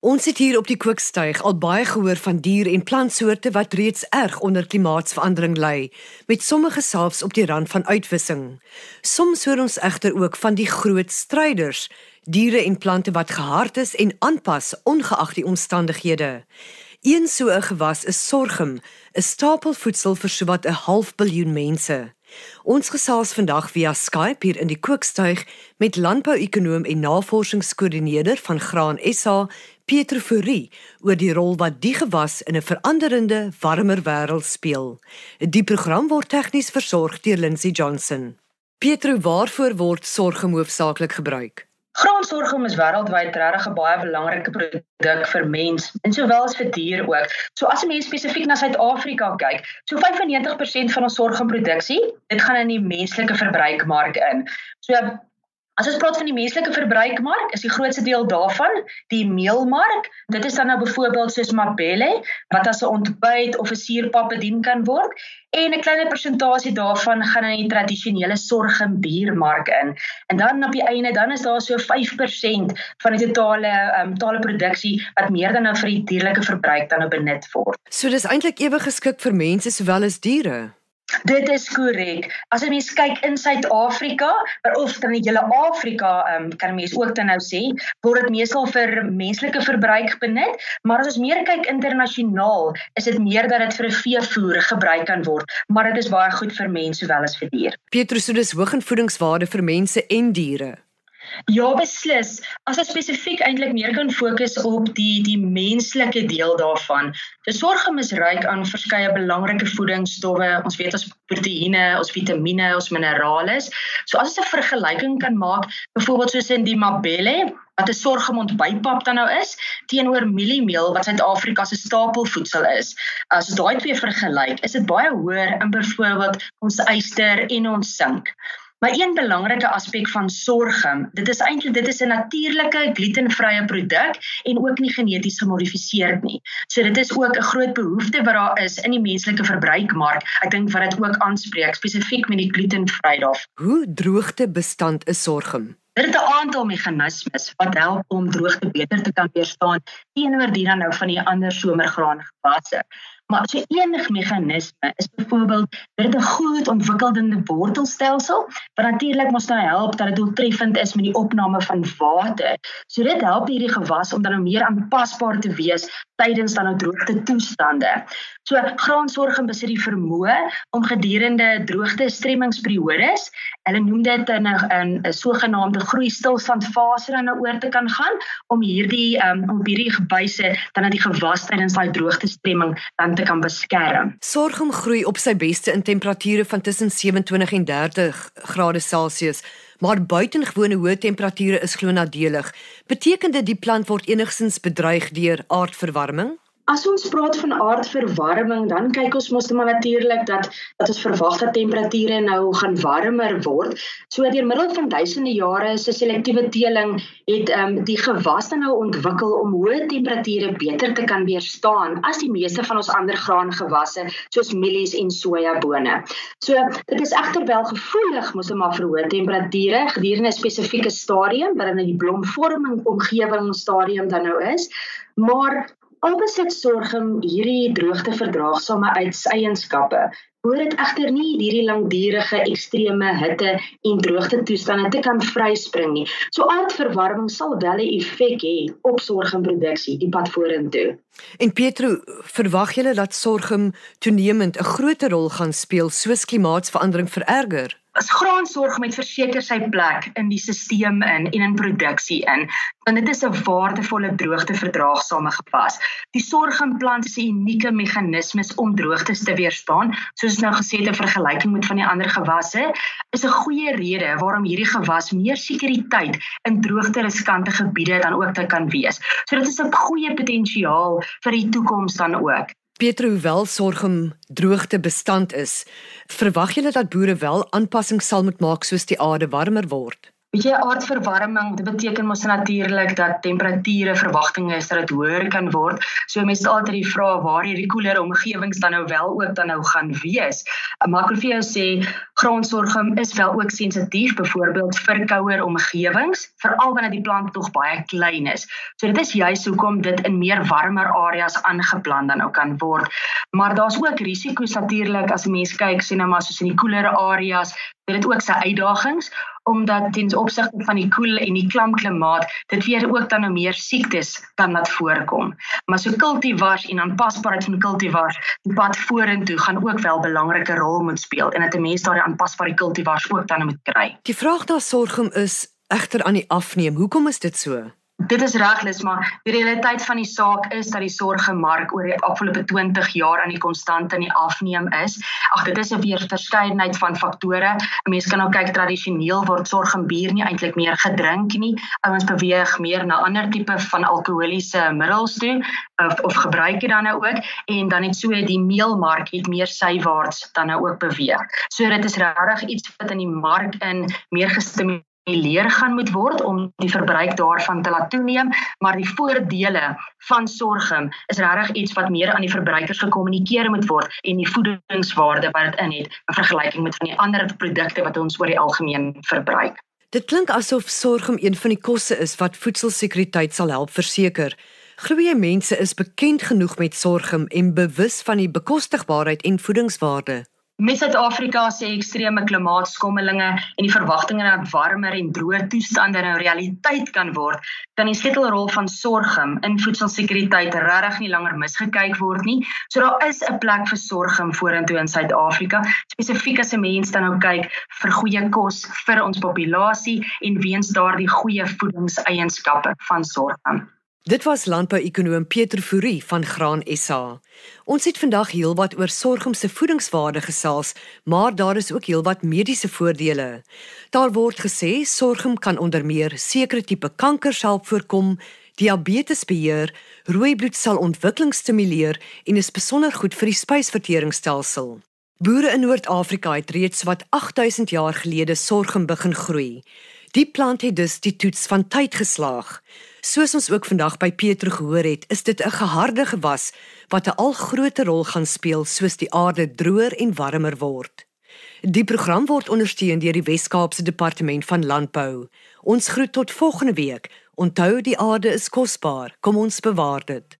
Ons het hier op die kookstuig al baie gehoor van dier- en plantsoorte wat reeds erg onder klimaatsverandering ly, met sommige selfs op die rand van uitwissing. Soms hoor ons egter ook van die groot stryders, diere en plante wat gehard is en aanpas ongeag die omstandighede. Een so 'n gewas is sorghum, 'n stapelvoedsel vir sowat 'n half biljoen mense. Ons gesels vandag via Skype hier in die kookstuig met landbouekonoom en navorsingskoördineerder van Graan SA, Pietro Fourie, oor die rol wat die gewas in 'n veranderende, warmer wêreld speel. Die program word tegnies versorg deur Lindsey Johnson. Pietro, waarvoor word sorghum hoofsaaklik gebruik? Graansorghum is wêreldwyd regtig 'n baie belangrike produk vir mens en sowel as vir dier ook. So as 'n mens spesifiek na Suid-Afrika kyk, so 95% van ons sorghumproduksie, dit gaan in die menslike verbruikmark in. So As ons praat van die menslike verbruikmark, is die grootste deel daarvan die meelmark. Dit is dan nou byvoorbeeld soos mabelle wat as 'n ontbyt of 'n suurpap bedien kan word en 'n kleiner persentasie daarvan gaan in die tradisionele sorghumbuurmark in. En dan op die einde dan is daar so 5% van die totale um, totale produksie wat meer dan nou vir die dierlike verbruik dan nou benut word. So dis eintlik ewe geskik vir mense sowel as diere. Dit is korrek. As 'n mens kyk in Suid-Afrika, of dan die hele Afrika, um, kan 'n mens ook dan nou sê, word dit meestal vir menslike verbruik benut, maar as ons meer kyk internasionaal, is dit meer dat dit vir veevoer gebruik kan word, maar dit is baie goed vir mense sowel as vir diere. Petrus, so dis hoë in voedingswaarde vir mense en diere. Ja, beslis. As ons spesifiek eintlik meer kan fokus op die die menslike deel daarvan. Die sorghum is ryk aan verskeie belangrike voedingsstowwe. Ons weet ons proteïene, ons vitamiene, ons minerale. So as ons 'n vergelyking kan maak, byvoorbeeld soos in die mabelle wat 'n sorghum ontbytpap dan nou is teenoor mieliemeel wat Suid-Afrika se stapelvoedsel is. As ons daai twee vergelyk, is dit baie hoër in byvoorbeeld ons yster en ons sink. Maar een belangrike aspek van sorghum, dit is eintlik dit is 'n natuurlike glutenvrye produk en ook nie geneties gemodifiseer nie. So dit is ook 'n groot behoefte wat daar is in die menslike verbruikmark. Ek dink wat dit ook aanspreek spesifiek met die glutenvry daar. Hoe droogte bestand is sorghum? Dit het 'n aantal meganismes wat help om droogte beter te kan weerstaan teenoor die dan nou van die ander somergraan gewasse. Maar so enige meganisme is byvoorbeeld dit 'n goed ontwikkelde wortelstelsel wat natuurlik mos nou help dat dit doeltreffend is met die opname van water. So dit help hierdie gewas om dan nou meer aanpasbaar te wees tydens dan nou droogte toestande. So graansorghum besit die vermoë om gedurende droogte stremmingsperiodes, hulle noem dit 'n 'n 'n sogenaamde groei stilstandfase dan nou oor te kan gaan om hierdie um, om hierdie gewyse dan aan die gewas tydens daai droogte stremming dan te kan beskerm. Sorghum groei op sy beste in temperature van tussen 27 en 30 grade Celsius, maar buitengewone hoë temperature is glo nadelig. Beteken dit die plant word enigstens bedreig deur aardverwarming? As ons praat van aardverwarming, dan kyk ons mos maar natuurlik dat dat ons verwag dat temperature nou gaan warmer word. So deur middel van duisende jare se selektiewe teeling het ehm um, die gewas dan nou ontwikkel om hoë temperature beter te kan weerstaan as die meeste van ons ander graangewasse soos mielies en sojabone. So dit is egter wel gevoelig mos maar vir hoë temperature gedurende 'n spesifieke stadium in die blomvorming omgewing stadium dan nou is. Maar Albesit sorghum hierdie droogteverdraagsame eienskappe. Hoor dit egter nie hierdie langdurige ekstreme hitte en droogte toestande te kan vryspring nie. So aardverwarming sal wel 'n effek hê op sorghumproduksie die pad vorentoe. En Pietro, verwag julle dat sorghum toenemend 'n groter rol gaan speel soos klimaatsverandering vererger? As graansorg met verseker sy plek in die stelsel in en in produksie in want dit is 'n waardevolle droogteverdraagsame gewas. Die sorgimplant is 'n unieke meganismes om droogtes te weerstaan, soos nou gesê in vergelyking met van die ander gewasse, is 'n goeie rede waarom hierdie gewas meer sekuriteit in droogte riskante gebiede dan ook te kan wees. So dit is 'n goeie potensiaal vir die toekoms dan ook. Pietro hoewel sorghum droogte bestand is, verwag julle dat boere wel aanpassings sal moet maak soos die aarde warmer word? Weet jy aardverwarming, dit beteken mos natuurlik dat temperature verwagtinge is dat dit hoër kan word. So mense altyd die vraag waar hierdie koeler omgewings dan nou wel ook dan nou gaan wees. Maar ek wil vir jou sê grondsorgum is wel ook sensitief byvoorbeeld vir kouer omgewings, veral wanneer die plant tog baie klein is. So dit is juist hoekom dit in meer warmer areas aangeplant dan nou kan word. Maar daar's ook risiko's natuurlik as 'n mens kyk sien nou maar soos in die koeler areas, dit het ook sy uitdagings omdat ten opsigte van die koel en die klam klimaat dit weer ook dan nou meer siektes kan laat voorkom. Maar so kultivars en aanpasbaarheid van kultivars, die pad vorentoe gaan ook wel 'n belangrike rol moet speel en dat 'n mens daardie aanpasbare kultivars ook dan moet kry. Die vraag na sorghum is egter aan die afneem. Hoekom is dit so? Dit is reglis maar die realiteit van die saak is dat die sorgemark oor die afgelope 20 jaar aan die konstante in die afneem is. Ag dit is 'n weer verskeidenheid van faktore. 'n Mens kan nou kyk tradisioneel word sorgembier nie eintlik meer gedrink nie. Ouens beweeg meer na ander tipe van alkoholiese middels toe of of gebruik dit dan nou ook en dan net so die meelmark het meer sywaarts dan nou ook beweeg. So dit is regtig iets wat in die mark in meer gestimuleer leer gaan moet word om die verbruik daarvan te laat toeneem, maar die voordele van sorghum is regtig iets wat meer aan die verbruikers gekommunikeer moet word en die voedingswaarde wat dit in het in vergelyking met van die ander produkte wat ons oor die algemeen verbruik. Dit klink asof sorghum een van die kosse is wat voedselsekuriteit sal help verseker. Groeie mense is bekend genoeg met sorghum en bewus van die bekostigbaarheid en voedingswaarde. Met Suid-Afrika se ekstreme klimaatskommelinge en die verwagtinge dat warmer en droë toestande nou realiteit kan word, kan die sleutelrol van sorghum in voedselsekuriteit regtig nie langer misgekyk word nie. So daar is 'n plek vir sorghum vorentoe in Suid-Afrika, spesifiek as 'n mens dan nou kyk vir goeie kos vir ons populasie en weens daardie goeie voedingseienskappe van sorghum. Dit was landbouekonoom Pieter Fourie van Graan SA. Ons het vandag heelwat oor sorghum se voedingswaarde gesels, maar daar is ook heelwat mediese voordele. Daar word gesê sorghum kan onder meer sekere tipe kankers help voorkom, diabetes beheer, rooi bloedsel ontwikkeling stimuleer en is besonder goed vir die spysverteringsstelsel. Boere in Noord-Afrika het reeds wat 8000 jaar gelede sorghum begin groei. Die plant het dus die toets van tyd geslaag. Soos ons ook vandag by Pietro gehoor het, is dit 'n geharde gewas wat 'n al groter rol gaan speel soos die aarde droër en warmer word. Die program word ondersteun deur die Wes-Kaapse Departement van Landbou. Ons groet tot volgende week. Onthou die aarde is kosbaar. Kom ons bewaar dit.